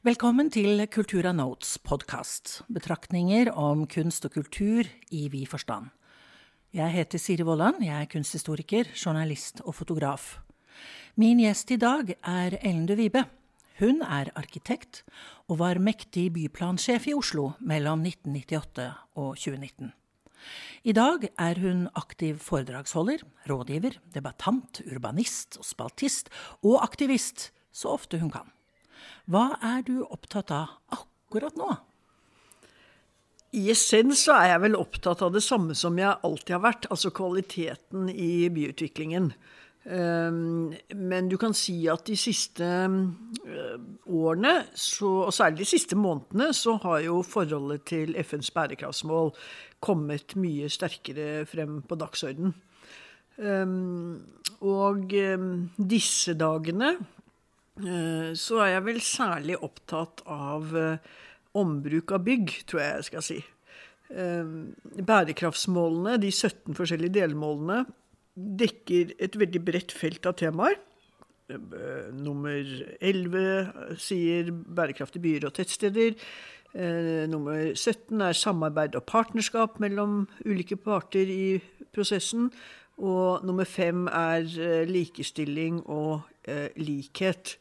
Velkommen til Kultura Notes podkast, betraktninger om kunst og kultur i vid forstand. Jeg heter Siri Vollan, jeg er kunsthistoriker, journalist og fotograf. Min gjest i dag er Ellen de Vibe. Hun er arkitekt og var mektig byplansjef i Oslo mellom 1998 og 2019. I dag er hun aktiv foredragsholder, rådgiver, debattant, urbanist og spaltist, og aktivist så ofte hun kan. Hva er du opptatt av akkurat nå? I essens så er jeg vel opptatt av det samme som jeg alltid har vært, altså kvaliteten i byutviklingen. Ehm, men du kan si at de siste eh, årene, og særlig de siste månedene, så har jo forholdet til FNs bærekraftsmål kommet mye sterkere frem på dagsordenen. Ehm, og ehm, disse dagene så er jeg vel særlig opptatt av eh, ombruk av bygg, tror jeg jeg skal si. Eh, bærekraftsmålene, de 17 forskjellige delmålene, dekker et veldig bredt felt av temaer. Nummer 11 sier bærekraftige byer og tettsteder. Nummer 17 er samarbeid og partnerskap mellom ulike parter i prosessen. Og nummer fem er likestilling og eh, likhet.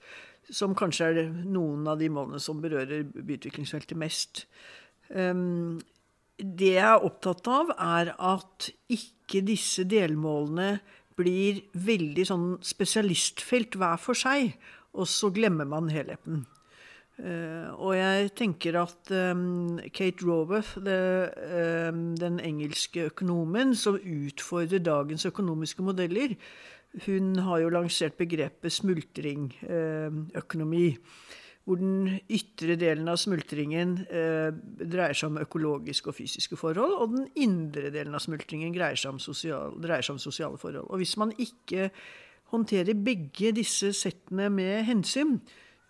Som kanskje er noen av de målene som berører byutviklingsfeltet mest. Det jeg er opptatt av, er at ikke disse delmålene blir veldig sånn spesialistfelt hver for seg, og så glemmer man helheten. Uh, og jeg tenker at um, Kate Roweth, um, den engelske økonomen som utfordrer dagens økonomiske modeller, hun har jo lansert begrepet smultringøkonomi. Hvor den ytre delen av smultringen eh, dreier seg om økologiske og fysiske forhold, og den indre delen av smultringen dreier seg om, sosial, dreier seg om sosiale forhold. Og hvis man ikke håndterer begge disse settene med hensyn,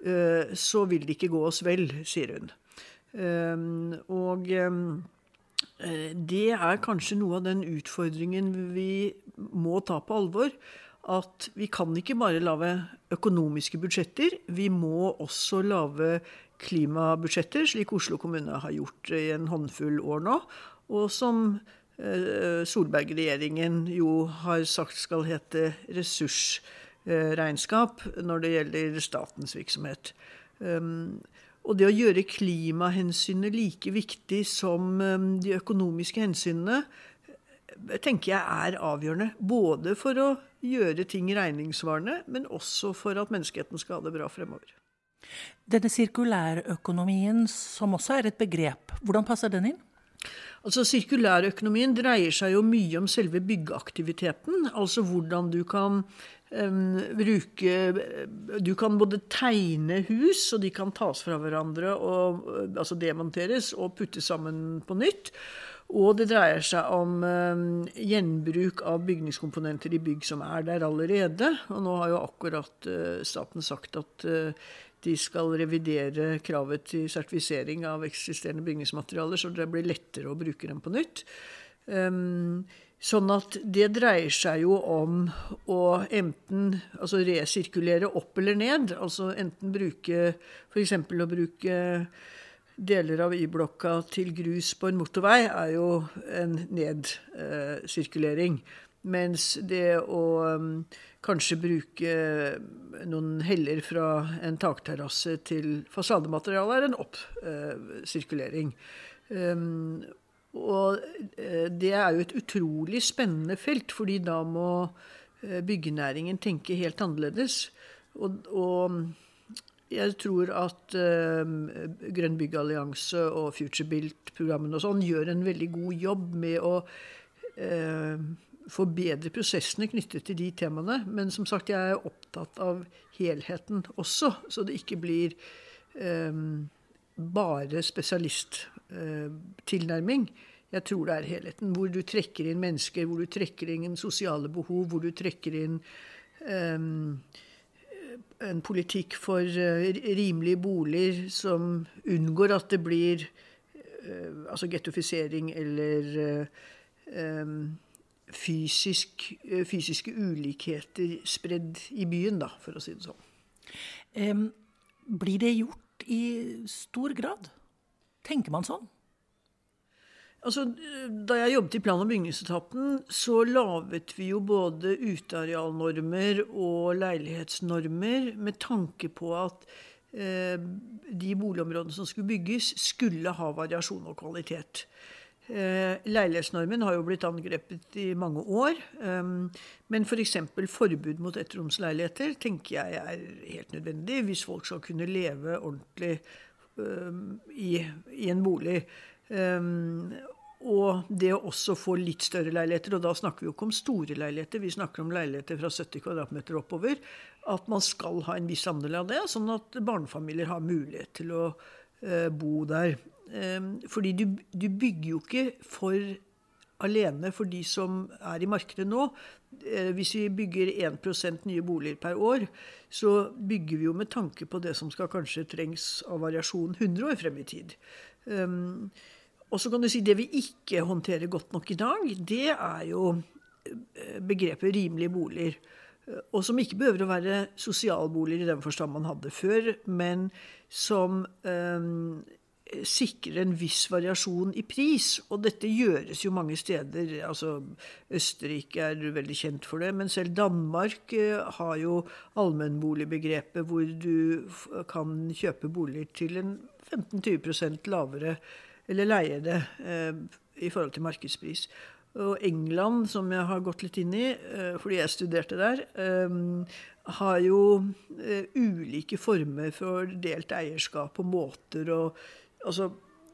eh, så vil det ikke gå oss vel, sier hun. Eh, og det er kanskje noe av den utfordringen vi må ta på alvor at vi kan ikke bare lage økonomiske budsjetter, vi må også lage klimabudsjetter, slik Oslo kommune har gjort i en håndfull år nå, og som eh, Solberg-regjeringen jo har sagt skal hete ressursregnskap når det gjelder statens virksomhet. Um, og det å gjøre klimahensynet like viktig som um, de økonomiske hensynene, tenker jeg er avgjørende. Både for å gjøre ting regningssvarende, men også for at menneskeheten skal ha det bra fremover. Denne sirkulærøkonomien, som også er et begrep, hvordan passer den inn? Altså Sirkulærøkonomien dreier seg jo mye om selve byggeaktiviteten. Altså hvordan du kan um, bruke Du kan både tegne hus, og de kan tas fra hverandre og altså demonteres og puttes sammen på nytt. Og det dreier seg om uh, gjenbruk av bygningskomponenter i bygg som er der allerede. Og nå har jo akkurat uh, staten sagt at uh, de skal revidere kravet til sertifisering av eksisterende bygningsmaterialer, så det blir lettere å bruke dem på nytt. Sånn at det dreier seg jo om å enten altså resirkulere opp eller ned. Altså enten bruke f.eks. å bruke deler av Y-blokka til grus på en motorvei er jo en nedsirkulering. Mens det å um, kanskje bruke noen heller fra en takterrasse til fasademateriale er en oppsirkulering. Um, og uh, det er jo et utrolig spennende felt, fordi da må uh, byggenæringen tenke helt annerledes. Og, og jeg tror at eh, Grønn byggallianse og FutureBuilt-programmene og sånn gjør en veldig god jobb med å eh, forbedre prosessene knyttet til de temaene. Men som sagt, jeg er opptatt av helheten også, så det ikke blir eh, bare spesialisttilnærming. Uh, jeg tror det er helheten, hvor du trekker inn mennesker, hvor du trekker inn sosiale behov, hvor du trekker inn um, en politikk for uh, rimelige boliger som unngår at det blir uh, altså gettofisering eller uh, fysisk, fysiske ulikheter spredd i byen, da, for å si det sånn. Blir det gjort i stor grad. Tenker man sånn? Altså, Da jeg jobbet i plan- og bygningsetaten, så laget vi jo både utearealnormer og leilighetsnormer med tanke på at eh, de boligområdene som skulle bygges, skulle ha variasjon og kvalitet. Eh, leilighetsnormen har jo blitt angrepet i mange år. Eh, men f.eks. For forbud mot ettromsleiligheter tenker jeg er helt nødvendig hvis folk skal kunne leve ordentlig um, i, i, en bolig. Um, og det å også få litt større leiligheter, og da snakker vi jo ikke om store leiligheter, vi snakker om leiligheter fra 70 kvadratmeter oppover, at man skal ha en viss andel av det, sånn at barnefamilier har mulighet til å uh, bo der. Um, fordi du, du, bygger jo ikke for alene for de som er i markedet nå. Eh, hvis vi bygger 1% nye boliger per år, så bygger vi jo med tanke på det som skal kanskje trengs av variasjon 100 år frem i tid. Um, og så kan du si Det vi ikke håndterer godt nok i dag, det er jo eh, begrepet rimelige boliger. Eh, og som ikke behøver å være sosialboliger i den forstand man hadde før, men som um, sikrer en viss variasjon i pris. Og dette gjøres jo mange steder. altså Østerrike er veldig kjent for det, men selv Danmark har jo allmennboligbegrepet hvor du kan kjøpe boliger til en 15-20 lavere, eller leie det, eh, i forhold til markedspris. Og England, som jeg har gått litt inn i eh, fordi jeg studerte der, har jo ulike former for delt eierskap og måter og altså,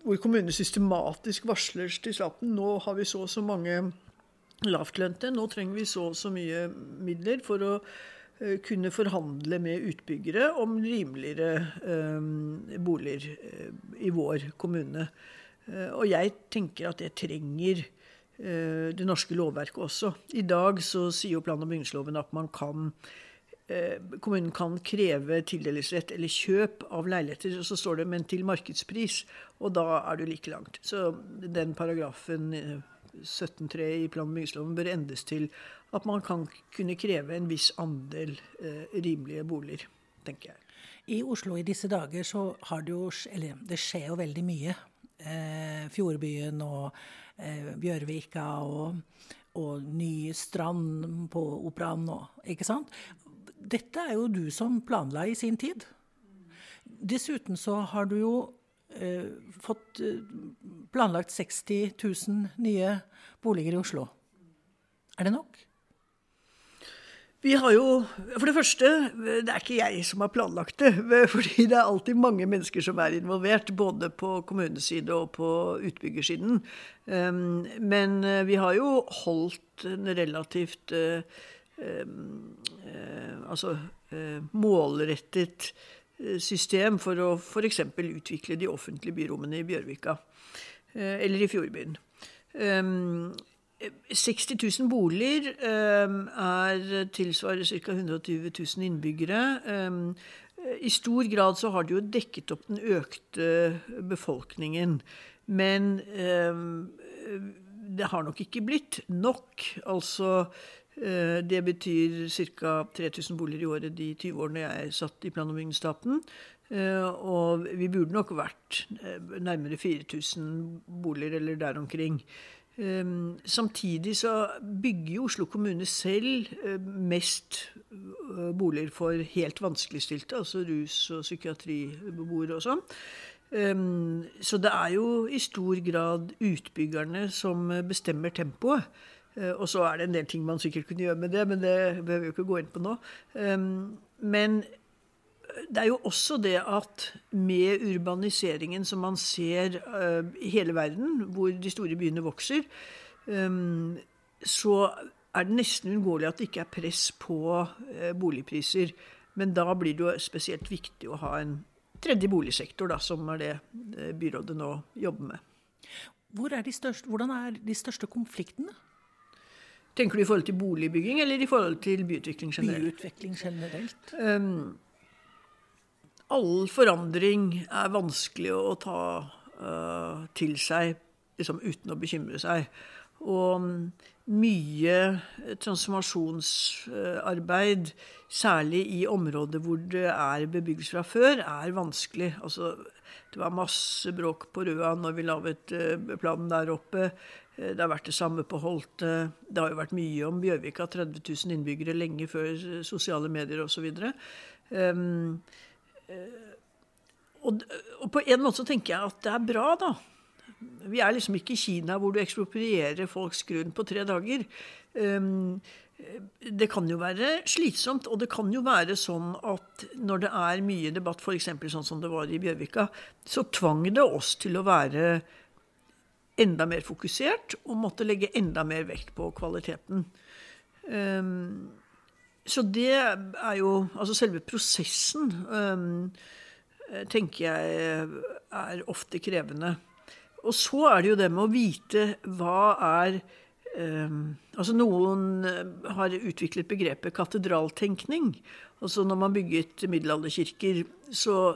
hvor kommunene systematisk varsler til staten nå har vi så og så mange lavtlønte, nå trenger vi så og så mye midler for å kunne forhandle med utbyggere om rimeligere boliger i vår kommune. Og jeg tenker at det trenger det norske lovverket også. I dag så sier jo plan- og bygningsloven at man kan Eh, kommunen kan kreve tildelingsrett eller kjøp av leiligheter, og så står det 'men til markedspris', og da er du like langt. Så den paragrafen 17.3 eh, i plan- og bygningsloven bør endes til at man kan kunne kreve en viss andel eh, rimelige boliger, tenker jeg. I Oslo i disse dager så har det jo Eller det skjer jo veldig mye. Eh, Fjordbyen og eh, Bjørvika og, og ny strand på Operaen nå, ikke sant? dette er jo du som planla i sin tid. Dessuten så har du jo eh, fått eh, planlagt 60 000 nye boliger i Oslo. Er det nok? Vi har jo For det første, det er ikke jeg som har planlagt det. Fordi det er alltid mange mennesker som er involvert, både på kommuneside og på utbyggersiden. Ehm, men eh, vi har jo holdt en relativt eh, ehm, Eh, altså målrettet system for å f.eks. utvikle de offentlige byrommene i Bjørvika eller i Fjordbyen. 60 000 boliger er, tilsvarer ca. 120 000 innbyggere. I stor grad så har det jo dekket opp den økte befolkningen. Men det har nok ikke blitt nok. Altså Eh, det betyr ca. 3000 boliger i året de 20 årene jeg satt i plan- og bygningsetaten. Eh, og vi burde nok vært eh, nærmere 4000 boliger eller der omkring. Samtidig så bygger Oslo kommune selv mest boliger for helt vanskeligstilte, altså rus- og psykiatribeboere og sånn. Så det er jo i stor grad utbyggerne som bestemmer tempoet. Uh, og så er det en del ting man sikkert kunne gjøre med det, men det behøver vi jo ikke gå inn på nå. Um, men det er jo også det at med urbaniseringen som man ser eh, i hele verden, hvor de store byene vokser, ehm, så er det nesten uunngåelig at det ikke er press på eh, boligpriser. Men da blir det jo spesielt viktig å ha en tredje boligsektor, da, som er det byrådet nå jobber med. Hvor er største, hvordan er de største konfliktene? Tenker du i forhold til boligbygging eller i forhold til byutvikling generelt? Byutvikling generelt. Um, all forandring er vanskelig å ta uh, til seg liksom, uten å bekymre seg. Og um, mye transformasjonsarbeid, særlig i områder hvor det er bebyggelse fra før, er vanskelig. Altså, det var masse bråk på Røa når vi laget planen der oppe. Det har vært det samme på Holte. Det har jo vært mye om Bjørvika, 30 000 innbyggere lenge før sosiale medier osv. Um, og, og på en måte så tenker jeg at det er bra, da. Vi er liksom ikke i Kina hvor du eksproprierer folks grunn på tre dager. Um, det kan jo være slitsomt, og det kan jo være sånn at når det er mye debatt, f.eks. sånn som det var i Bjørvika, så tvang det oss til å være enda mer fokusert og måtte legge enda mer vekt på kvaliteten. Um, så det er jo Altså selve prosessen um, tenker jeg er ofte krevende. Og så er det jo det med å vite hva er um, Altså noen har utviklet begrepet katedraltenkning. Altså når man bygget middelalderkirker, så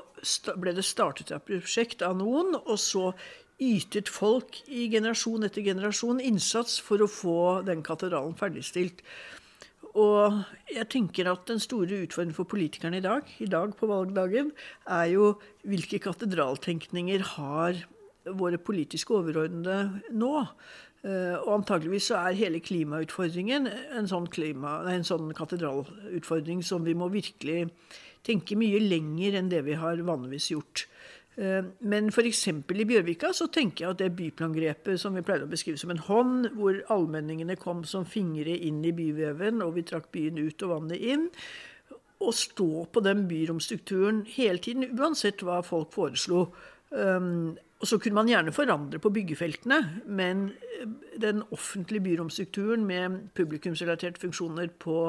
ble det startet et prosjekt av noen, og så ytet folk i generasjon etter generasjon innsats for å få den katedralen ferdigstilt. Og jeg tenker at den store utfordringen for politikerne i dag, i dag på valgdagen, er jo hvilke katedraltenkninger har våre politiske overordnede nå? Eh, og antageligvis så er hele klimautfordringen en sånn, klima, en sånn katedralutfordring som vi må virkelig tenke mye lenger enn det vi har vanligvis gjort. Eh, men f.eks. i Bjørvika så tenker jeg at det byplangrepet som vi pleide å beskrive som en hånd, hvor allmenningene kom som fingre inn i byveven, og vi trakk byen ut og vannet inn, å stå på den byromstrukturen hele tiden, uansett hva folk foreslo. Um, og så kunne man gjerne forandre på byggefeltene, men eh, den offentlige byromstrukturen med publikumsrelaterte funksjoner på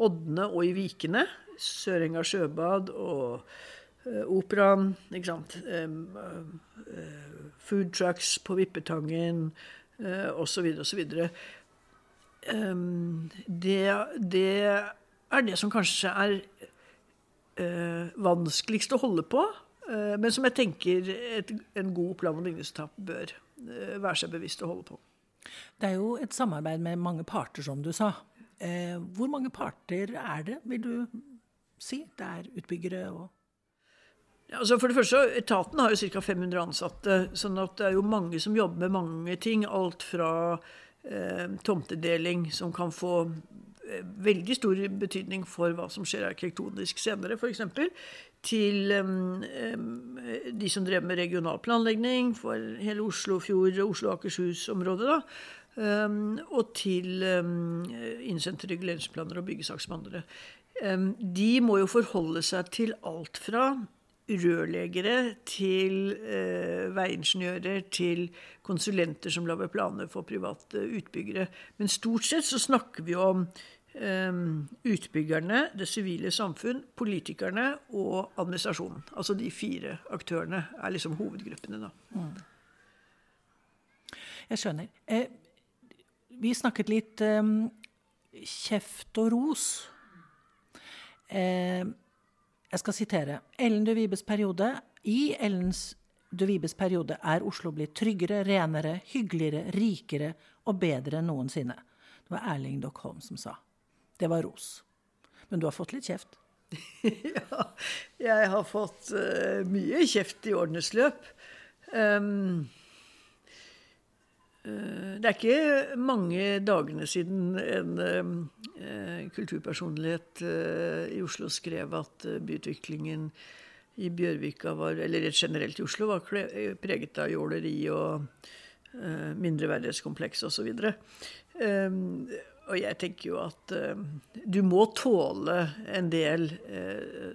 Oddene og i Vikene, Sørenga sjøbad og Eh, operaen, ikke sant. Eh, food trucks på Vippetangen osv. osv. Det, det er det som kanskje er eh, vanskeligst å holde på, men som jeg tenker et, en god plan- og bygningsetapp bør være seg bevisst å holde på. Det er jo et samarbeid med mange parter, som du sa. hvor mange parter er det, vil du si? Det er utbyggere og Altså for det første, Etaten har jo ca. 500 ansatte, sånn at det er jo mange som jobber med mange ting. Alt fra eh, tomtedeling, som kan få eh, veldig stor betydning for hva som skjer arkitektonisk senere, f.eks., til eh, de som drev med regional planlegging for hele Oslofjord- og Oslo Akershus-området. da, Um, og til um, innsendte reguleringsplaner og byggesaksbehandlere. De må jo forholde seg til alt fra rørleggere til eh, veiingeniører til konsulenter som lager planer for private utbyggere. Men stort sett så snakker vi om eh, utbyggerne, det sivile samfunn, politikerne og administrasjonen. Altså de fire aktørene er liksom hovedgruppene, da. Mm. Jeg skjønner. Eh, vi snakket litt eh, kjeft og ros. Eh, jeg skal sitere. Ellen de Vibes periode. I Ellens de Vibes periode er Oslo blitt tryggere, renere, hyggeligere, rikere og bedre enn noensinne. Det var Erling Dockholm som sa. Det var ros. Men du har fått litt kjeft? ja, jeg har fått uh, mye kjeft i årenes løp. Um, det er ikke mange dagene siden en uh, kulturpersonlighet i Oslo skrev at byutviklingen i Bjørvika var, eller generelt i Oslo, var preget av jåleri og mindreverdighetskompleks osv. Um, og jeg tenker jo at du må tåle en del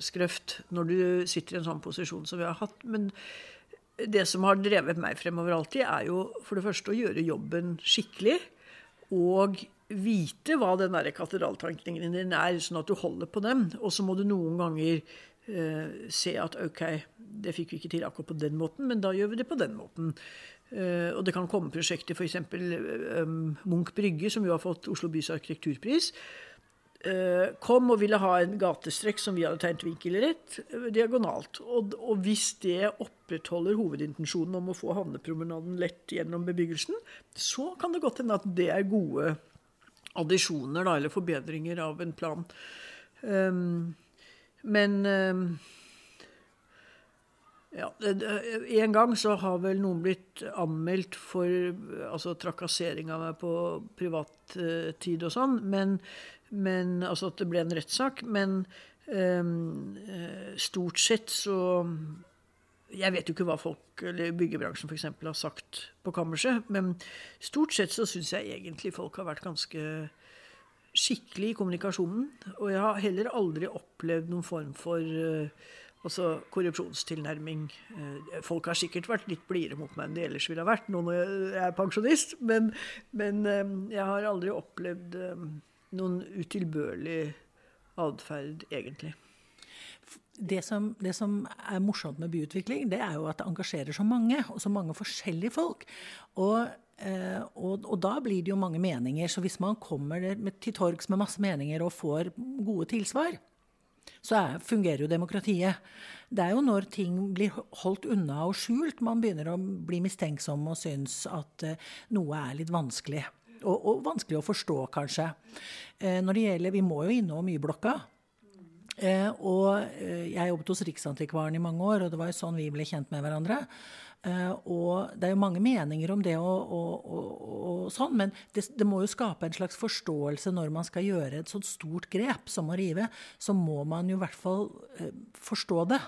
skrøft når du sitter i en sånn posisjon som vi har hatt. Men det som har drevet meg fremover alltid, er jo for det første å gjøre jobben skikkelig. Og vite hva den katedraltankningen din er, sånn at du holder på dem. Og så må du noen ganger uh, se at OK, det fikk vi ikke til akkurat på den måten, men da gjør vi det på den måten. Uh, og det kan komme prosjekter, f.eks. Um, Munch Brygge, som jo har fått Oslo bys arkitekturpris. Uh, kom og ville ha en gatestrekk som vi hadde tegnet vinkelrett, diagonalt. Og, og, hvis det opprettholder hovedintensjonen om å få havnepromenaden lett gjennom bebyggelsen, så kan det godt hende at det er gode addisjoner da, eller forbedringer av en plan. Um, men um, ja, En gang så har vel noen blitt anmeldt for altså, trakassering av meg på privattid og sånn. Men, men, altså at det ble en rettssak. Men eh, stort sett så jeg vet jo ikke hva folk, eller byggebransjen f.eks. har sagt på kammerset, men stort sett så syns jeg egentlig folk har vært ganske skikkelig i kommunikasjonen. Og jeg har heller aldri opplevd noen form for eh, altså korrupsjonstilnærming. Uh, folk har sikkert vært litt blidere mot meg enn de ellers ville ha vært, nå når jeg er pensjonist, men, men uh, jeg har aldri opplevd noen utilbørlig atferd, egentlig det som, det som, er morsomt med byutvikling, det er jo at det engasjerer så mange, og så mange forskjellige folk. Og, eh, og, og da blir det jo mange meninger. Så hvis man kommer til torgs med masse meninger og får gode tilsvar, så er, fungerer jo demokratiet. Det er jo når ting blir holdt unna og skjult, man begynner å bli mistenksom og syns at eh, noe er litt vanskelig. Og, og, vanskelig å forstå, kanskje. Eh, når det gjelder, Vi må jo innom Y-blokka. Eh, og eh, jeg jobbet hos Riksantikvaren i mange år, og det var jo sånn vi ble kjent med hverandre. Eh, og det er jo mange meninger om det og, og, og, og sånn, men det, det, må jo skape en slags forståelse når man skal gjøre et sånt stort grep som å rive. Så må man jo i hvert fall eh, forstå det.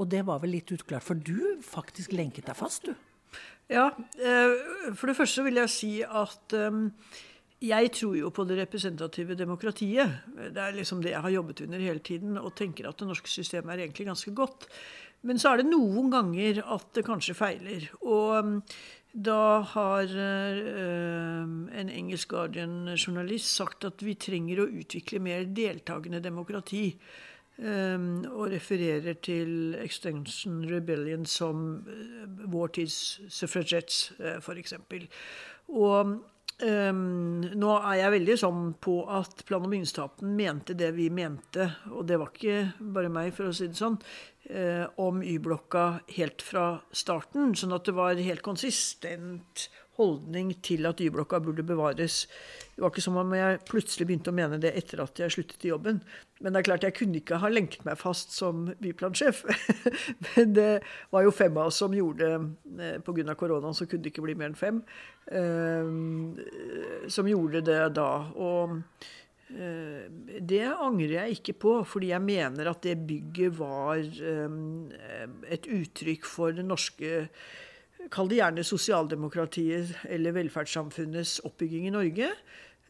Og det var vel litt uklart, for du faktisk lenket deg fast, du. Ja, eh, for det første vil jeg si at um, jeg tror jo på det representative demokratiet. Det er liksom det jeg har jobbet under hele tiden, og tenker at det norske systemet er egentlig ganske godt. Men så er det noen ganger at det kanskje feiler. Og um, da har en engelsk Guardian-journalist sagt at vi trenger å utvikle mer deltakende demokrati. Um, og refererer til Extinction Rebellion som uh, vår tids suffragettes, uh, f.eks. Og Um, nå er jeg veldig sånn på at plan- og bygningsetaten mente det vi mente, og det var ikke bare meg, for å si det sånn, uh, om Y-blokka helt fra starten. Sånn at det var helt konsistent holdning til at Y-blokka burde bevares. Det var ikke som om jeg plutselig begynte å mene det etter at jeg sluttet i jobben. Men det er klart jeg kunne ikke ha lenket meg fast som byplansjef. Men det var jo fem av oss som gjorde det. Eh, Pga. koronaen så kunne det ikke bli mer enn fem. Eh, som gjorde det da. Og eh, det angrer jeg ikke på, fordi jeg mener at det bygget var et uttrykk for det norske Kall det gjerne sosialdemokratiet eller velferdssamfunnets oppbygging i Norge.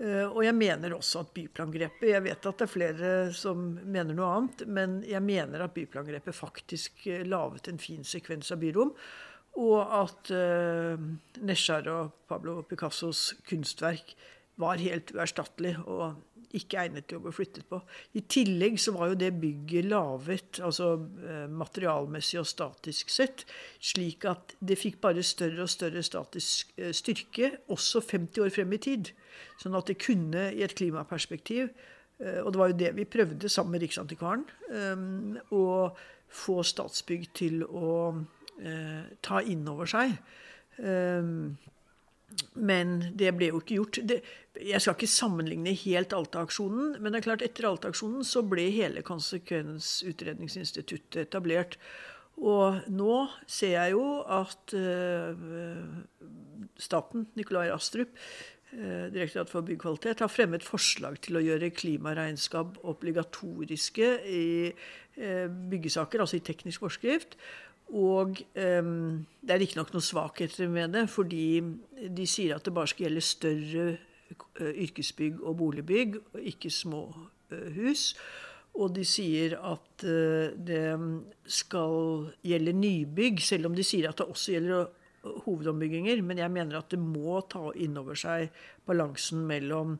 Eh, og jeg mener også at byplangrepet Jeg vet at det er flere som mener noe annet, men jeg mener at byplangrepet faktisk eh, laget en fin sekvens av byrom. Og at uh, Nesjar og Pablo Picassos kunstverk var helt uerstattelig. og ikke egnet til å bli flyttet på. I tillegg så var jo det bygget laget altså eh, materialmessig og statisk sett, slik at det fikk bare større og større statisk eh, styrke, også 50 år frem i tid. Sånn at det kunne i et klimaperspektiv eh, Og det var jo det vi prøvde sammen med Riksantikvaren. Å få Statsbygg til å ta inn over seg. Men det ble jo ikke gjort. Det, jeg skal ikke sammenligne helt Alta-aksjonen, men det er klart etter Alta-aksjonen så ble hele Konsekvensutredningsinstituttet etablert. Og nå ser jeg jo at uh, staten, Nikolai Astrup, uh, Direktoratet for byggkvalitet, har fremmet forslag til å gjøre klimaregnskap obligatoriske i uh, byggesaker, altså i teknisk forskrift. Og um, det er riktignok noen svakheter med det, fordi de sier at det bare skal gjelde større yrkesbygg og boligbygg, og ikke små hus. Og de sier at det skal gjelde nybygg, selv om de sier at det også gjelder hovedombygginger. Men jeg mener at det må ta inn over seg balansen mellom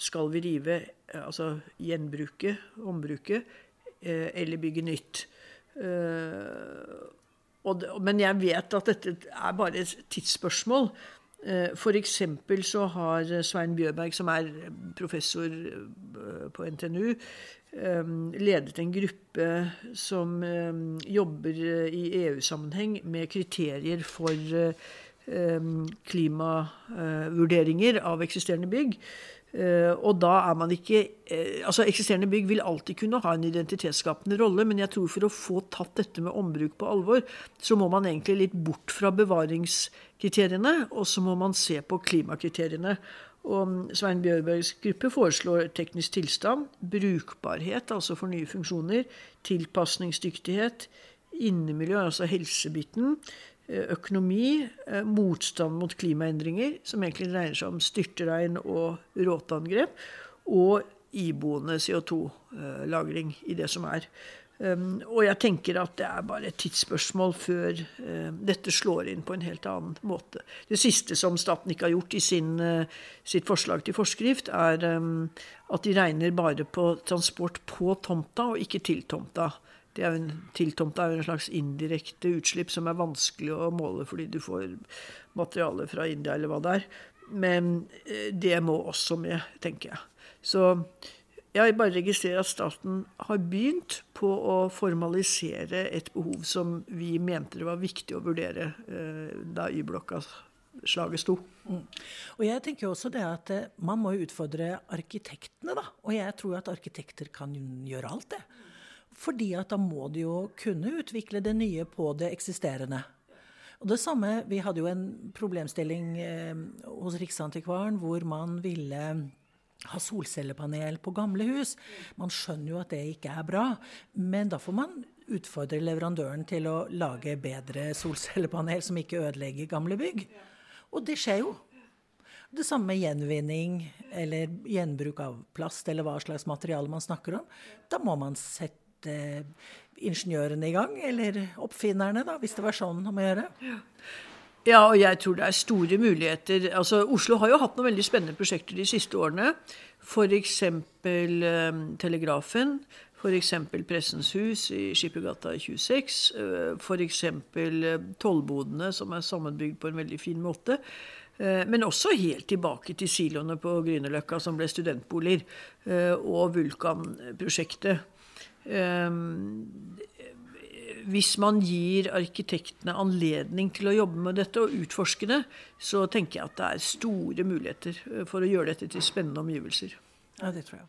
skal vi rive, altså gjenbruke, ombruke, eller bygge nytt. Det, men jeg vet at dette er bare et tidsspørsmål. Eh, F.eks. så har Svein Bjørberg, som er professor eh, på NTNU, eh, ledet en gruppe som jobber i EU-sammenheng med kriterier for klimavurderinger av eksisterende bygg. Uh, og da er man ikke uh, Altså, eksisterende bygg vil alltid kunne ha en identitetsskapende rolle, men jeg tror for å få tatt dette med ombruk på alvor, så må man egentlig litt bort fra bevaringskriteriene, og så må man se på klimakriteriene. Og Svein Bjørbergs gruppe foreslår teknisk tilstand, brukbarhet, altså for nye funksjoner, tilpasningsdyktighet, innemiljø, altså helsebiten, eh, økonomi, eh, motstand mot klimaendringer, som egentlig dreier seg om styrtregn og råteangrep, og iboende CO2-lagring i det som er. Um, og jeg tenker at det er bare et tidsspørsmål før dette slår inn på en helt annen måte. Det siste som staten ikke har gjort i sin, sitt forslag til forskrift, er um, at de regner bare på transport på tomta og ikke til tomta. Det er jo en, tiltomt, det er en slags indirekte utslipp som er vanskelig å måle fordi du får materiale fra India eller hva det er. Men uh, det må også med, tenker jeg. Så jeg bare registrerer at staten har begynt på å formalisere et behov som vi mente det var viktig å vurdere eh, da Y-blokka-slaget sto. Mm. Og jeg tenker også det at eh, Man må utfordre arkitektene, da. Og jeg tror at arkitekter kan gjøre alt, det. Fordi at da må de jo kunne utvikle det nye på det eksisterende. Og det samme, Vi hadde jo en problemstilling eh, hos Riksantikvaren hvor man ville ha solcellepanel på gamle hus. Man skjønner jo at det ikke er bra, men da får man utfordre leverandøren til å lage bedre solcellepanel som ikke ødelegger gamle bygg. Og det skjer jo. Det samme med gjenvinning eller gjenbruk av plast eller hva slags materiale man snakker om. Da må man sette ingeniørene i gang, eller oppfinnerne, da, hvis det var sånn å gjøre. Ja, og jeg tror det er store muligheter. Altså, Oslo har jo hatt noen veldig spennende prosjekter de siste årene. F.eks. Eh, Telegrafen. F.eks. Pressens hus i Skippergata 26. F.eks. Eh, tollbodene, som er sammenbygd på en veldig fin måte. Eh, men også helt tilbake til siloene på Grünerløkka, som ble studentboliger. Eh, og Vulkan-prosjektet. Hvis man gir arkitektene anledning til å jobbe med dette og utforske det, så tenker jeg at det er store muligheter for å gjøre dette til spennende omgivelser. Ja, det tror jeg.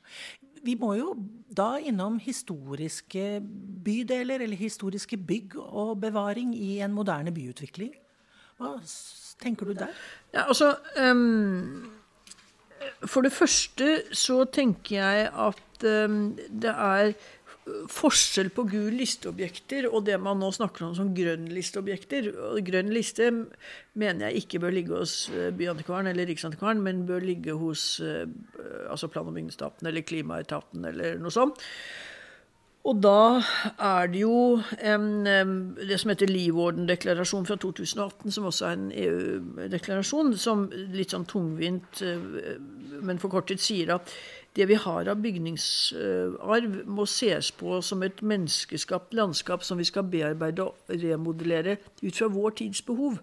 Vi må jo da innom historiske bydeler, eller historiske bygg og bevaring i en moderne byutvikling. Hva tenker du der? Ja, altså um, For det første så tenker jeg at um, det er forskjell på gul listeobjekter og det man nå snakker om som grønn listeobjekter. Grønn liste mener jeg ikke bør ligge hos eh, Byantikvaren eller Riksantikvaren, men bør ligge hos eh, altså plan- og bygningsetaten eller Klimaetaten eller noe sånt. Og da er det jo en, det som heter Livorden-deklarasjon fra 2018, som også er en EU-deklarasjon, som litt sånn tungvint, eh, men forkortet sier at det vi har av bygningsarv, må ses på som et menneskeskapt landskap som vi skal bearbeide og remodellere ut fra vår tids behov.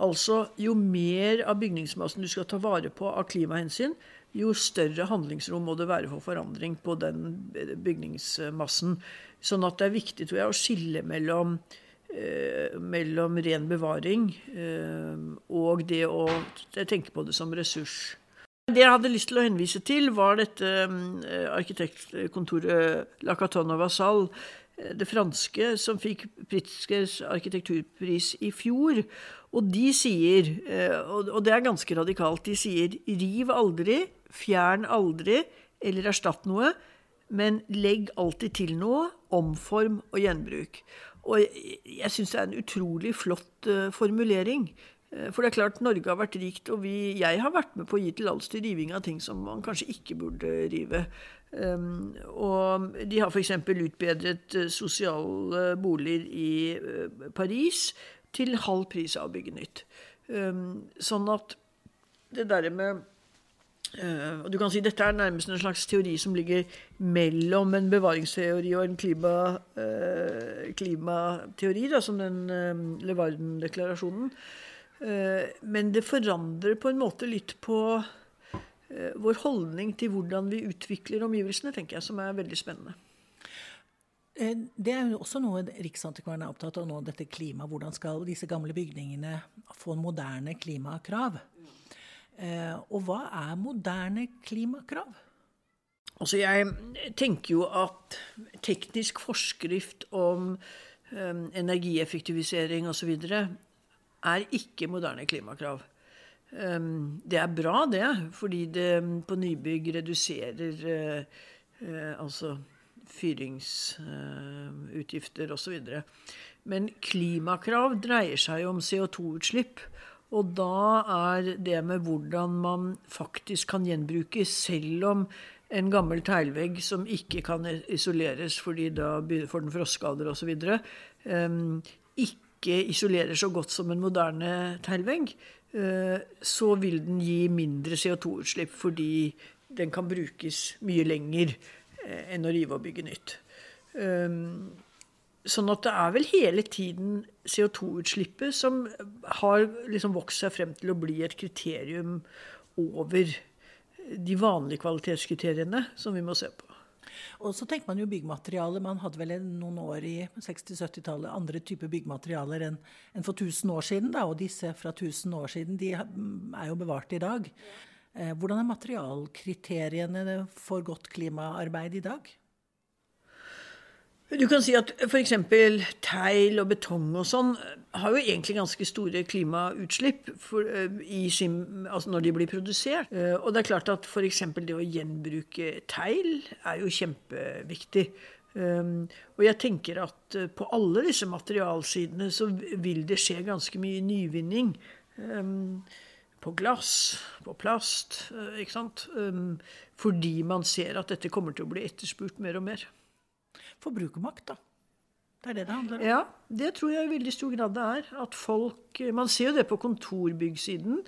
Altså, jo mer av bygningsmassen du skal ta vare på av klimahensyn, jo større handlingsrom må det være for forandring på den bygningsmassen. Sånn at det er viktig tror jeg, å skille mellom, eh, mellom ren bevaring eh, og det å tenke på det som ressurs. Det jeg hadde lyst til å henvise til, var dette eh, arkitektkontoret La Catonne Vassal, eh, det franske, som fikk Pritzkers arkitekturpris i fjor. Og de sier, eh, og det er ganske radikalt, de sier riv aldri, fjern aldri eller erstatt noe, men legg alltid til noe, omform og gjenbruk. Og jeg syns det er en utrolig flott formulering. Eh, for det er klart, Norge har vært rikt, og vi, jeg har vært med på å gi til riving av ting som man kanskje ikke burde rive. Um, og de har f.eks. utbedret uh, sosiale boliger i uh, Paris til halv pris av å bygge nytt. Um, sånn at det derre med uh, og du kan si Dette er nærmest en slags teori som ligger mellom en bevaringsteori og en klima, klimateori, da, som den Levarden-deklarasjonen. Eh, men det forandrer på en måte litt på eh, vår holdning til hvordan vi utvikler omgivelsene, tenker jeg, som er veldig spennende. Eh, det er jo også noe Riksantikvaren er opptatt av nå, dette klimaet. Hvordan skal disse gamle bygningene få moderne klimakrav? Og hva er moderne klimakrav? Altså jeg tenker jo at teknisk forskrift om energieffektivisering osv. er ikke moderne klimakrav. Um, det er bra, det, fordi det på nybygg reduserer uh, uh, altså fyringsutgifter uh, osv. Men klimakrav dreier seg om CO2-utslipp. Og da er det med hvordan man faktisk kan gjenbruke, selv om en gammel teglvegg som ikke kan isoleres fordi da får den frostskader osv., um, ikke isolerer så godt som en moderne teglvegg, uh, så vil den gi mindre CO2-utslipp fordi den kan brukes mye lenger uh, enn å rive og bygge nytt. Um, Sånn at det er vel hele tiden CO2-utslippet som har liksom vokst seg frem til å bli et kriterium over de vanlige kvalitetskriteriene som vi må se på. Og så tenker man jo byggmateriale. Man hadde vel noen år i 60-70-tallet andre typer byggmaterialer enn, enn for 1000 år siden. Da, og disse fra 1000 år siden de er jo bevart i dag. Eh, hvordan er materialkriteriene for godt klimaarbeid i dag? Du kan si at f.eks. tegl og betong og sånn har jo egentlig ganske store klimautslipp for, uh, sin, altså når de blir produsert. Uh, og det er klart at f.eks. det å gjenbruke tegl er jo kjempeviktig. Um, og jeg tenker at uh, på alle disse materialsidene så vil det skje ganske mye nyvinning. Um, på glass, på plast, ikke sant. Um, fordi man ser at dette kommer til å bli etterspurt mer og mer forbrukermakt, da. Det er det det handler om. Ja, det tror jeg i veldig stor grad det er. At folk Man ser jo det på kontorbyggsiden.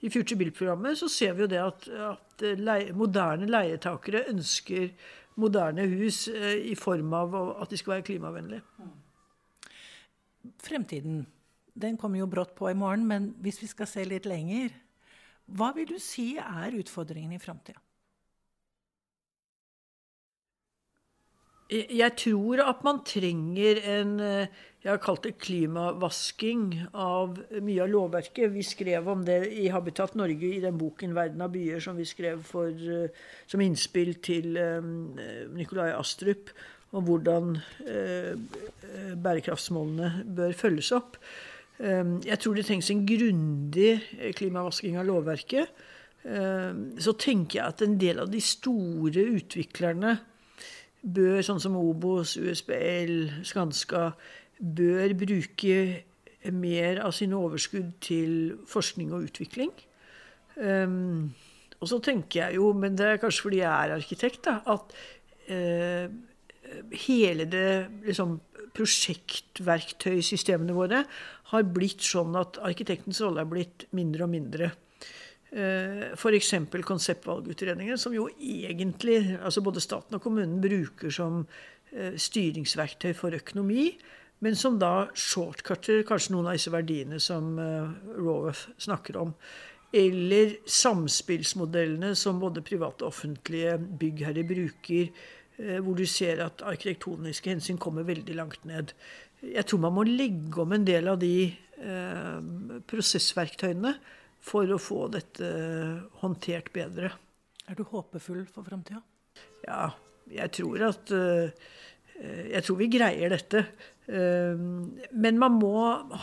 I Future Bill-programmet så ser vi jo det at, at leie, moderne leietakere ønsker moderne hus eh, i form av at de skal være klimavennlige. Fremtiden, den kommer jo brått på i morgen, men hvis vi skal se litt lenger, hva vil du si er utfordringen i framtida? Jeg tror at man trenger en eh, Jeg har kalt det klimavasking av mye av lovverket. Vi skrev om det i Habitat Norge i den boken 'Verden av byer' som vi skrev for, eh, som innspill til um, Nikolai Astrup om hvordan bærekraftsmålene bør følges opp. Jeg tror det trengs en grundig klimavasking av lovverket. Så tenker jeg at en del av de store utviklerne bør, sånn som Obos, USBL, Skanska, bør bruke mer av sine overskudd til forskning og utvikling. Um, og så tenker jeg jo, men det er kanskje fordi jeg er arkitekt, da, at uh, hele det liksom, prosjektverktøysystemene våre har blitt sånn at arkitektens rolle er blitt mindre og mindre. Eh, F.eks. konseptvalgutredninger, som jo egentlig altså både staten og kommunen bruker som eh, styringsverktøy for økonomi, men som da shortcutter kanskje noen av disse verdiene som eh, Raworth snakker om. Eller samspillsmodellene som både private og offentlige byggherrer bruker, hvor du ser at arkitektoniske hensyn kommer veldig langt ned. Jeg tror man må legge om en del av de prosessverktøyene for å få dette håndtert bedre. Er du håpefull for framtida? Ja, jeg tror at eh, Jeg tror vi greier dette. Eh, men man må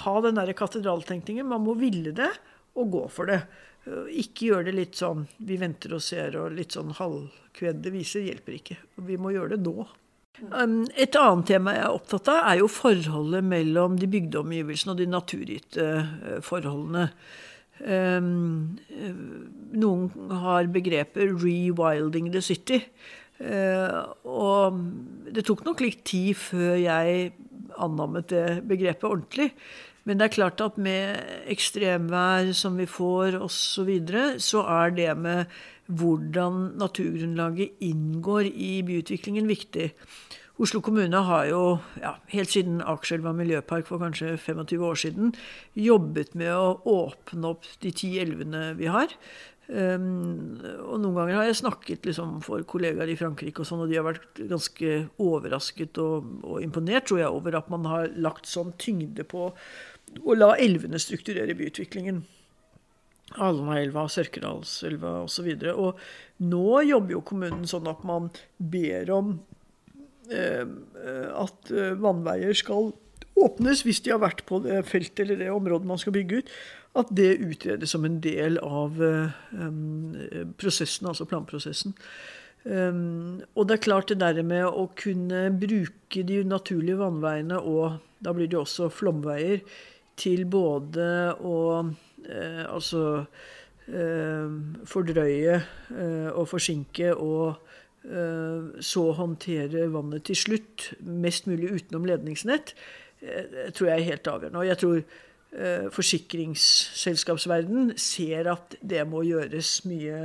ha den derre katedraltenkningen. Man må ville det og gå for det. Eh, ikke gjøre det litt sånn vi venter og ser og litt sånn halvkvedde viser hjelper ikke. Vi må gjøre det nå. Et annet tema jeg er opptatt av, er jo forholdet mellom de bygde omgivelsene og de naturgitte forholdene. Um, noen har begrepet 'rewilding the city'. Uh, og det tok nok litt tid før jeg annammet det begrepet ordentlig. Men det er klart at med ekstremvær som vi får osv., så, videre, så er det med hvordan naturgrunnlaget inngår i byutviklingen viktig. Oslo kommune har jo ja, helt siden Akerselva miljøpark for kanskje 25 år siden jobbet med å åpne opp de ti elvene vi har. Um, og noen ganger har jeg snakket liksom, for kollegaer i Frankrike, og sånn, og de har vært ganske overrasket og, og, imponert tror jeg, over at man har lagt sånn tyngde på å la elvene strukturere byutviklingen. Alnaelva, Sørkedalselva osv. Og, så og nå jobber jo kommunen sånn at man ber om at eh, vannveier skal åpnes hvis de har vært på det feltet eller det området man skal bygge ut. At det utredes som en del av um, prosessen, altså planprosessen. Og det er klart det der med å kunne bruke de naturlige vannveiene, og da blir det også flomveier, til både å altså fordrøye og forsinke og så håndtere vannet til slutt, mest mulig utenom ledningsnett, tror jeg er helt avgjørende. Og jeg tror forsikringsselskapsverden ser at det må gjøres mye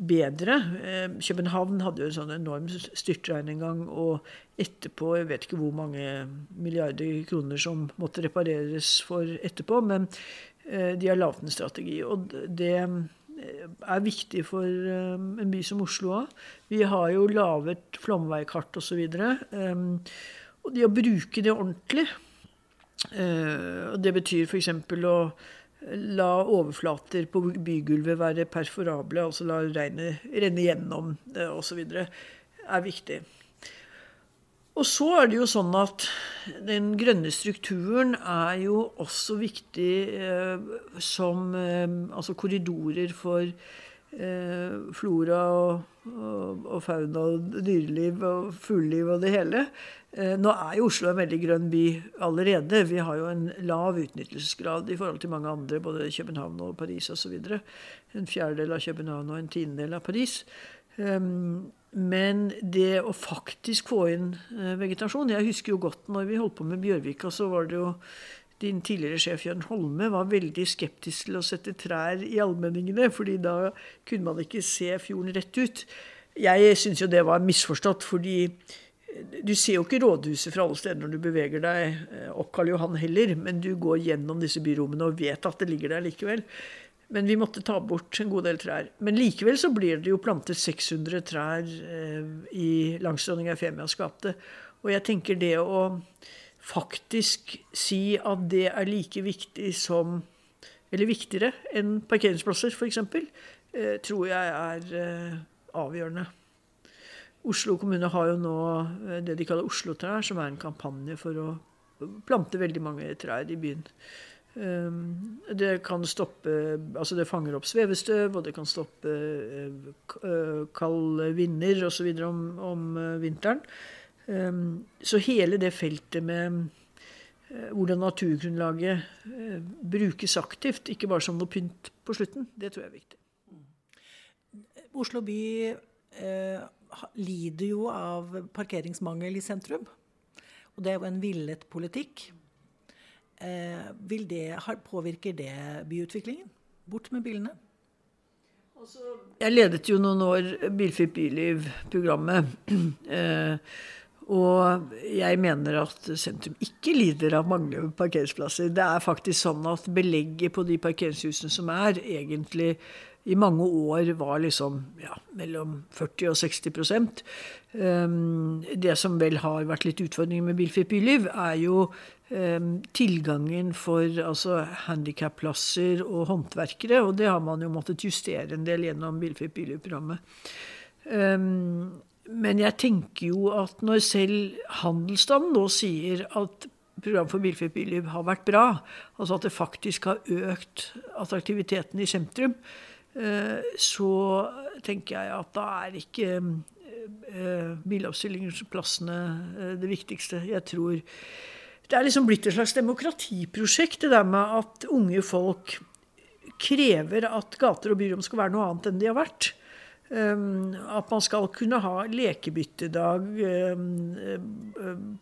bedre. Eh, København hadde jo en sånn enorm styrtregn en gang, og etterpå Jeg vet ikke hvor mange milliarder kroner som måtte repareres for etterpå, men eh, de har laget en strategi. Og det eh, er viktig for en by som Oslo òg. Vi har jo laget flomveikart osv. Og, og det å bruke det ordentlig, det betyr f.eks. å la overflater på bygulvet være perforable, altså la regnet renne gjennom osv., er viktig. Og så er det jo sånn at den grønne strukturen er jo også viktig eh, som eh, altså korridorer for eh, flora og, og, og, fauna og dyreliv og fugleliv og det hele. Eh, nå er jo Oslo en veldig grønn by allerede. Vi har jo en lav utnyttelsesgrad i forhold til mange andre, både København og Paris osv. En fjerdedel av København og en tiendedel av Paris. Ehm, men det å faktisk få inn eh, vegetasjon Jeg husker jo godt når vi holdt på med Bjørvika, så var det jo din tidligere sjef Jørn Holme var veldig skeptisk til å sette trær i allmenningene, fordi da kunne man ikke se fjorden rett ut. Jeg syns jo det var misforstått, fordi du ser jo ikke rådhuset fra alle steder når du beveger deg eh, opp Karl Johan heller, men du går gjennom disse byrommene og vet at det ligger der likevel. Men vi måtte ta bort en god del trær. Men likevel så blir det jo plantet 600 trær eh, i langs dronning Eufemias gate. Og jeg tenker det å faktisk si at det er like viktig som Eller viktigere enn parkeringsplasser, f.eks., eh, tror jeg er eh, avgjørende. Oslo kommune har jo nå eh, det de kaller Oslo-trær, som er en kampanje for å plante veldig mange trær i byen. Ehm, det kan stoppe Altså det fanger opp svevestøv, og det kan stoppe kalde eh, kald vinder osv. om, om vinteren. Ehm, så hele det feltet med hvordan naturgrunnlaget brukes aktivt, ikke bare som noe pynt på slutten, det tror jeg er viktig. Oslo by eh lider jo av parkeringsmangel i sentrum. Og det er jo en villet politikk. Eh, vil det, påvirker det byutviklingen? Bort med bilene? Altså, jeg ledet jo noen år Bilfritt byliv-programmet. Eh, og jeg mener at sentrum ikke lider av manglende parkeringsplasser. Det er faktisk sånn at belegget på de parkeringshusene som er, egentlig i mange år var liksom ja, mellom 40 og 60 um, Det som vel har vært litt utfordringen med Bilfritt byliv, er jo tilgangen for altså, handikapplasser og håndverkere. Og det har man jo måttet justere en del gjennom Bilfritt byliv-programmet. Um, men jeg tenker jo at når selv handelsstanden nå sier at program for bilfritt byliv har vært bra, altså at det faktisk har økt attraktiviteten i sentrum, Eh, så tenker jeg at da er ikke bilavstillingsplassene biloppstillingsplassene eh, det viktigste. Jeg tror Det er liksom blitt et slags demokratiprosjekt, det der med at unge folk krever at gater og byrom skal være noe annet enn de har vært. At man skal kunne ha lekebyttedag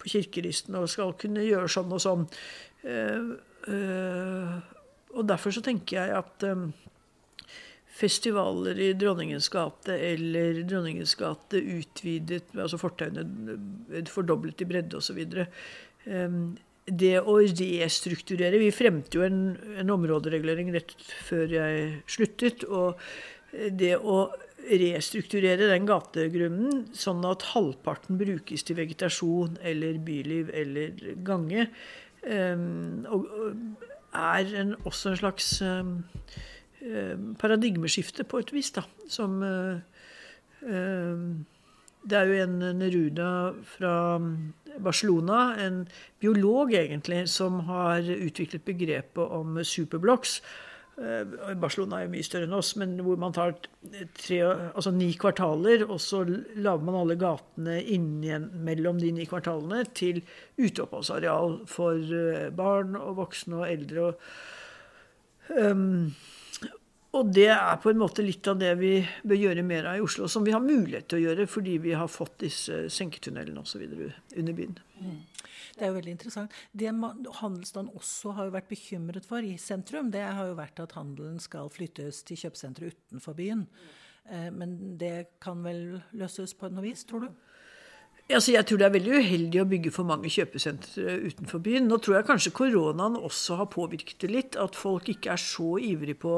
på kirkeristen og skal kunne gjøre sånn og sånn. Og derfor så tenker jeg at festivaler i Dronningens gate eller Dronningens gate utvidet, altså fortauene eh, fordoblet i bredde osv. Ehm, det å restrukturere Vi fremte jo en, en områderegulering rett før jeg sluttet. Og det å restrukturere den gategrunnen sånn at halvparten brukes til vegetasjon eller byliv eller gange, ehm, er en, også en slags ehm, paradigmeskifte på et vis, da. Som Det er jo en Neruda fra Barcelona, en biolog egentlig, som har utviklet begrepet om superblocks. Eh, Barcelona er jo mye større enn oss, men hvor man tar tre, altså ni kvartaler, og så lager man alle gatene mellom de ni kvartalene til uteoppholdsareal for eh, barn og voksne og eldre. Um, og det er på en måte litt av det vi bør gjøre mer av i Oslo, som vi har mulighet til å gjøre fordi vi har fått disse senketunnelene osv. under byen. Mm. Det er jo veldig interessant. Det handelsstanden også har vært bekymret for i sentrum, det har jo vært at handelen skal flyttes til kjøpesentre utenfor byen. Eh, men det kan vel løses på noe vis, tror du? Altså, jeg tror det er veldig uheldig å bygge for mange kjøpesentre utenfor byen. Nå tror jeg kanskje koronaen også har påvirket det litt. At folk ikke er så ivrige på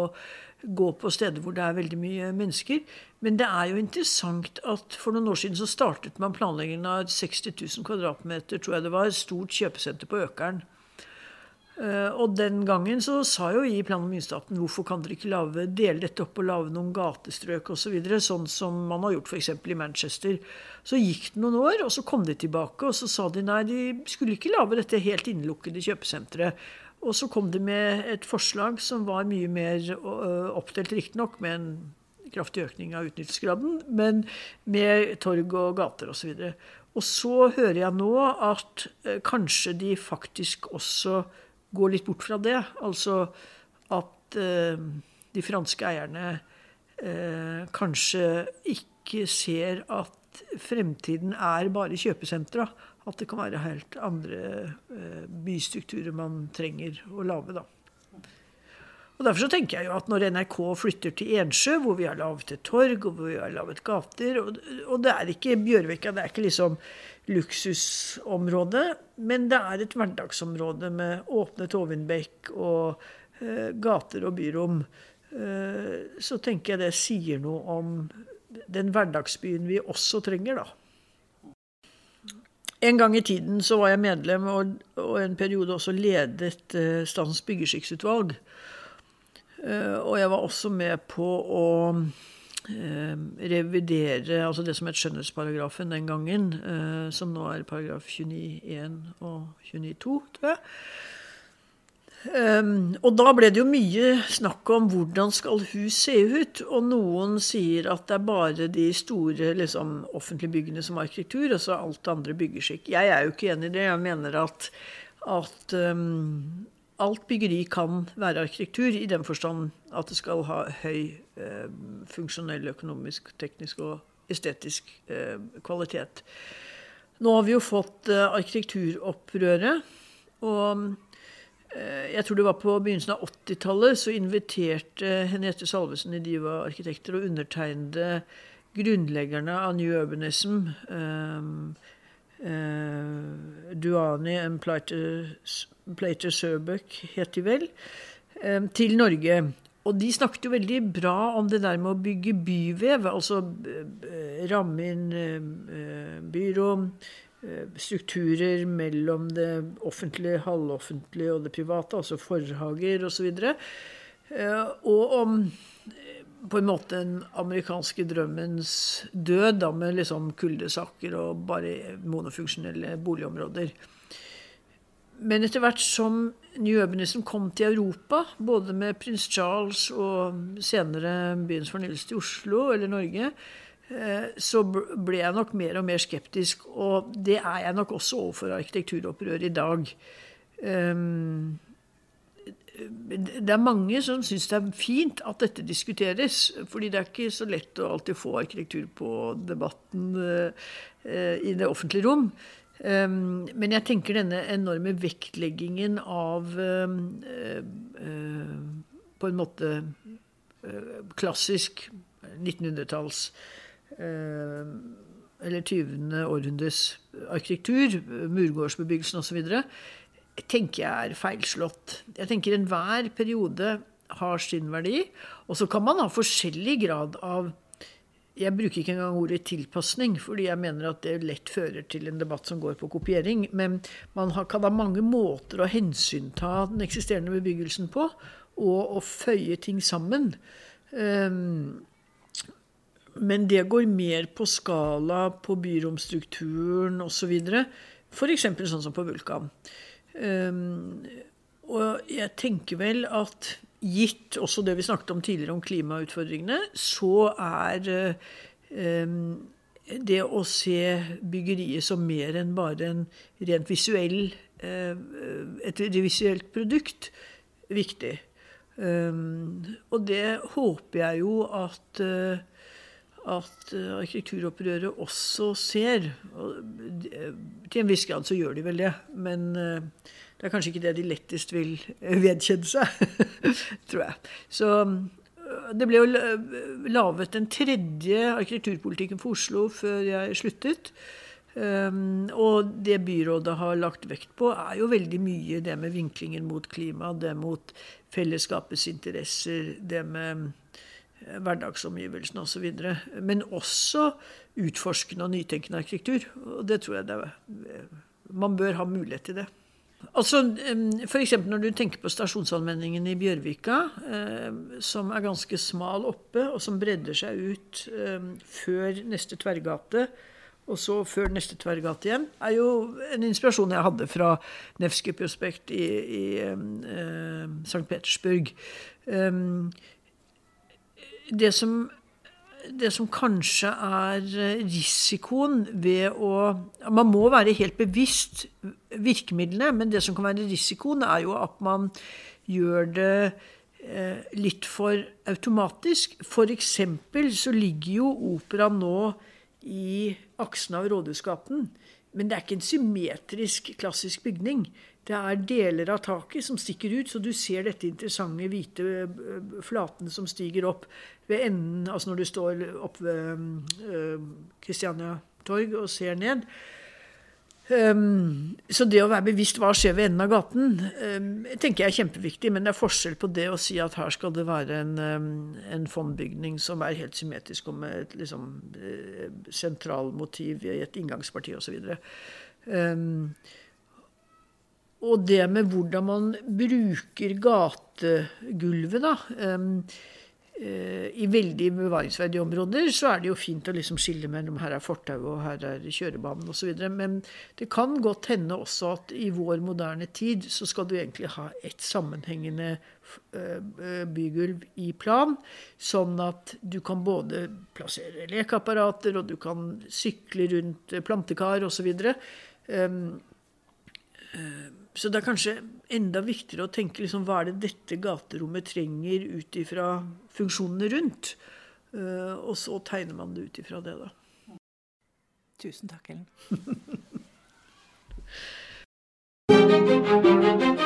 gå på steder hvor det er veldig mye mennesker. Men det er jo interessant at for noen år siden så startet man planleggingen av 60 000 kvadratmeter, tror jeg det var, stort kjøpesenter på Økeren. Eh, og den gangen så sa jo i plan- og bygningsetaten hvorfor kan dere ikke lave, dele dette opp og lage noen gatestrøk osv., så videre, sånn som man har gjort f.eks. i Manchester. Så gikk det noen år, og så kom de tilbake og så sa de nei, de skulle ikke lage dette helt innelukkede kjøpesenteret. Og så kom de med et forslag som var mye mer oppdelt, riktignok med en kraftig økning av utnyttelsesgraden, men med torg og gater osv. Og, og så hører jeg nå at kanskje de faktisk også går litt bort fra det. Altså at de franske eierne kanskje ikke ser at fremtiden er bare kjøpesentra at det kan være helt andre eh, bystrukturer man trenger å lage. da. Og Derfor så tenker jeg jo at når NRK flytter til Ensjø, hvor vi har laget et torg og hvor vi har laget gater Og, det er ikke Bjørvika, det er ikke liksom luksusområde, men det er et hverdagsområde med åpne Tovinbekk og eh, gater og byrom. Eh, så tenker jeg det sier noe om den hverdagsbyen vi også trenger, da. En gang i tiden så var jeg medlem og, og en periode også ledet uh, Statens byggeskikksutvalg. Uh, og jeg var også med på å uh, revidere altså det som het skjønnhetsparagrafen den gangen, som nå er paragraf 29.1 og 29.2, tror jeg. Um, og da ble det jo mye snakk om hvordan skal hus se ut. Og noen sier at det er bare de store liksom, offentlige byggene som har arkitektur, og så alt andre byggeskikk. Jeg er jo ikke enig i det. Jeg mener at, at um, alt byggeri kan være arkitektur, i den forstand at det skal ha høy uh, funksjonell, økonomisk, teknisk og estetisk uh, kvalitet. Nå har vi jo fått uh, arkitekturopprøret. og jeg tror det var på begynnelsen av 80-tallet, så inviterte Henriette Salvesen i Diva Arkitekter og undertegnede grunnleggerne av New Urbanism, um, uh, Duani and Plater, Plater Sørbøk, het de vel, um, til Norge. Og de snakket jo veldig bra om det der med å bygge byvev, altså ramme inn byrom, Eh, strukturer mellom det offentlige, halvoffentlige og det private, altså forhager osv. Og, eh, og om eh, på en måte den amerikanske drømmens død, da, med liksom kuldesaker og bare monofunksjonelle boligområder. Men etter hvert som New Urbanism kom til Europa, både med prins Charles og senere Byens fornyelse i Oslo eller Norge, Eh, så ble jeg nok mer og mer skeptisk. Og det er jeg nok også overfor arkitekturopprøret i dag. Ehm, det er mange som syns det er fint at dette diskuteres. fordi det er ikke så lett å alltid få arkitektur på debatten eh, i det offentlige rom. Ehm, men jeg tenker denne enorme vektleggingen av ehm, eh, på en måte klassisk 1900-talls Eh, eller 20. århundres arkitektur, murgårdsbebyggelsen osv., tenker jeg er feilslått. Jeg tenker enhver periode har sin verdi. Og så kan man ha forskjellig grad av Jeg bruker ikke engang ordet tilpasning, fordi jeg mener at det lett fører til en debatt som går på kopiering. Men man kan ha mange måter å hensynta den eksisterende bebyggelsen på. og å føye ting sammen. Um, men det går mer på skala, på byromstrukturen osv. F.eks. sånn som på Vulkan. Um, og jeg tenker vel at gitt også det vi snakket om tidligere om klimautfordringene, så er um, det å se byggeriet som mer enn bare en rent visuell, uh, et visuelt produkt viktig. Um, og det håper jeg jo at uh, at eh, arkitekturopprøret også ser. Og til en viss grad så gjør de vel det, men eh, det er kanskje ikke det de lettest vil vedkjenne seg, tror jeg. Så det ble jo laget en tredje arkitekturpolitikken for Oslo før jeg sluttet. og det byrådet har lagt vekt på, er jo veldig mye det med vinklingen mot klima, det mot fellesskapets interesser, det med hverdagsomgivelsene osv. Men også utforskende og nytenkende arkitektur. Og det tror jeg det er. Man bør ha mulighet til det. Altså, F.eks. når du tenker på stasjonsanvendingen i Bjørvika, som er ganske smal oppe, og som bredder seg ut før neste tverrgate, og så før neste tverrgate igjen, er jo en inspirasjon jeg hadde fra Nevskij prospekt i, i St. Petersburg. Um, det som, det som kanskje er eh, risikoen ved å Man må være helt bevisst virkemidlene, men det som kan være risikoen, er jo at man gjør det eh, litt for automatisk. F.eks. så ligger jo operaen nå i aksen av Rådhusgaten. Men det er ikke en symmetrisk klassisk bygning. Det er deler av taket som stikker ut, så du ser dette interessante hvite flaten som stiger opp ved enden, altså når du står oppe ved Kristiania uh, torg og ser ned. Um, så det å være bevisst hva skjer ved enden av gaten, um, tenker jeg er kjempeviktig. Men det er forskjell på det å si at her skal det være en, um, en fondbygning som er helt symmetrisk og med et liksom, uh, sentralmotiv i et inngangsparti osv. Um, og det med hvordan man bruker gategulvet, da. Um, i veldig bevaringsverdige områder så er det jo fint å liksom skille mellom her er fortau og her er kjørebanen osv. Men det kan godt hende også at i vår moderne tid så skal du egentlig ha et sammenhengende eh, bygulv i plan, sånn at du kan både plassere lekeapparater, og du kan sykle rundt plantekar osv. Um, så det er kanskje enda viktigere å tenke liksom, hva er det dette gaterommet trenger ut ifra funksjonene rundt. Eh, og så tegner man det ut ifra det, da. Tusen takk, Ellen.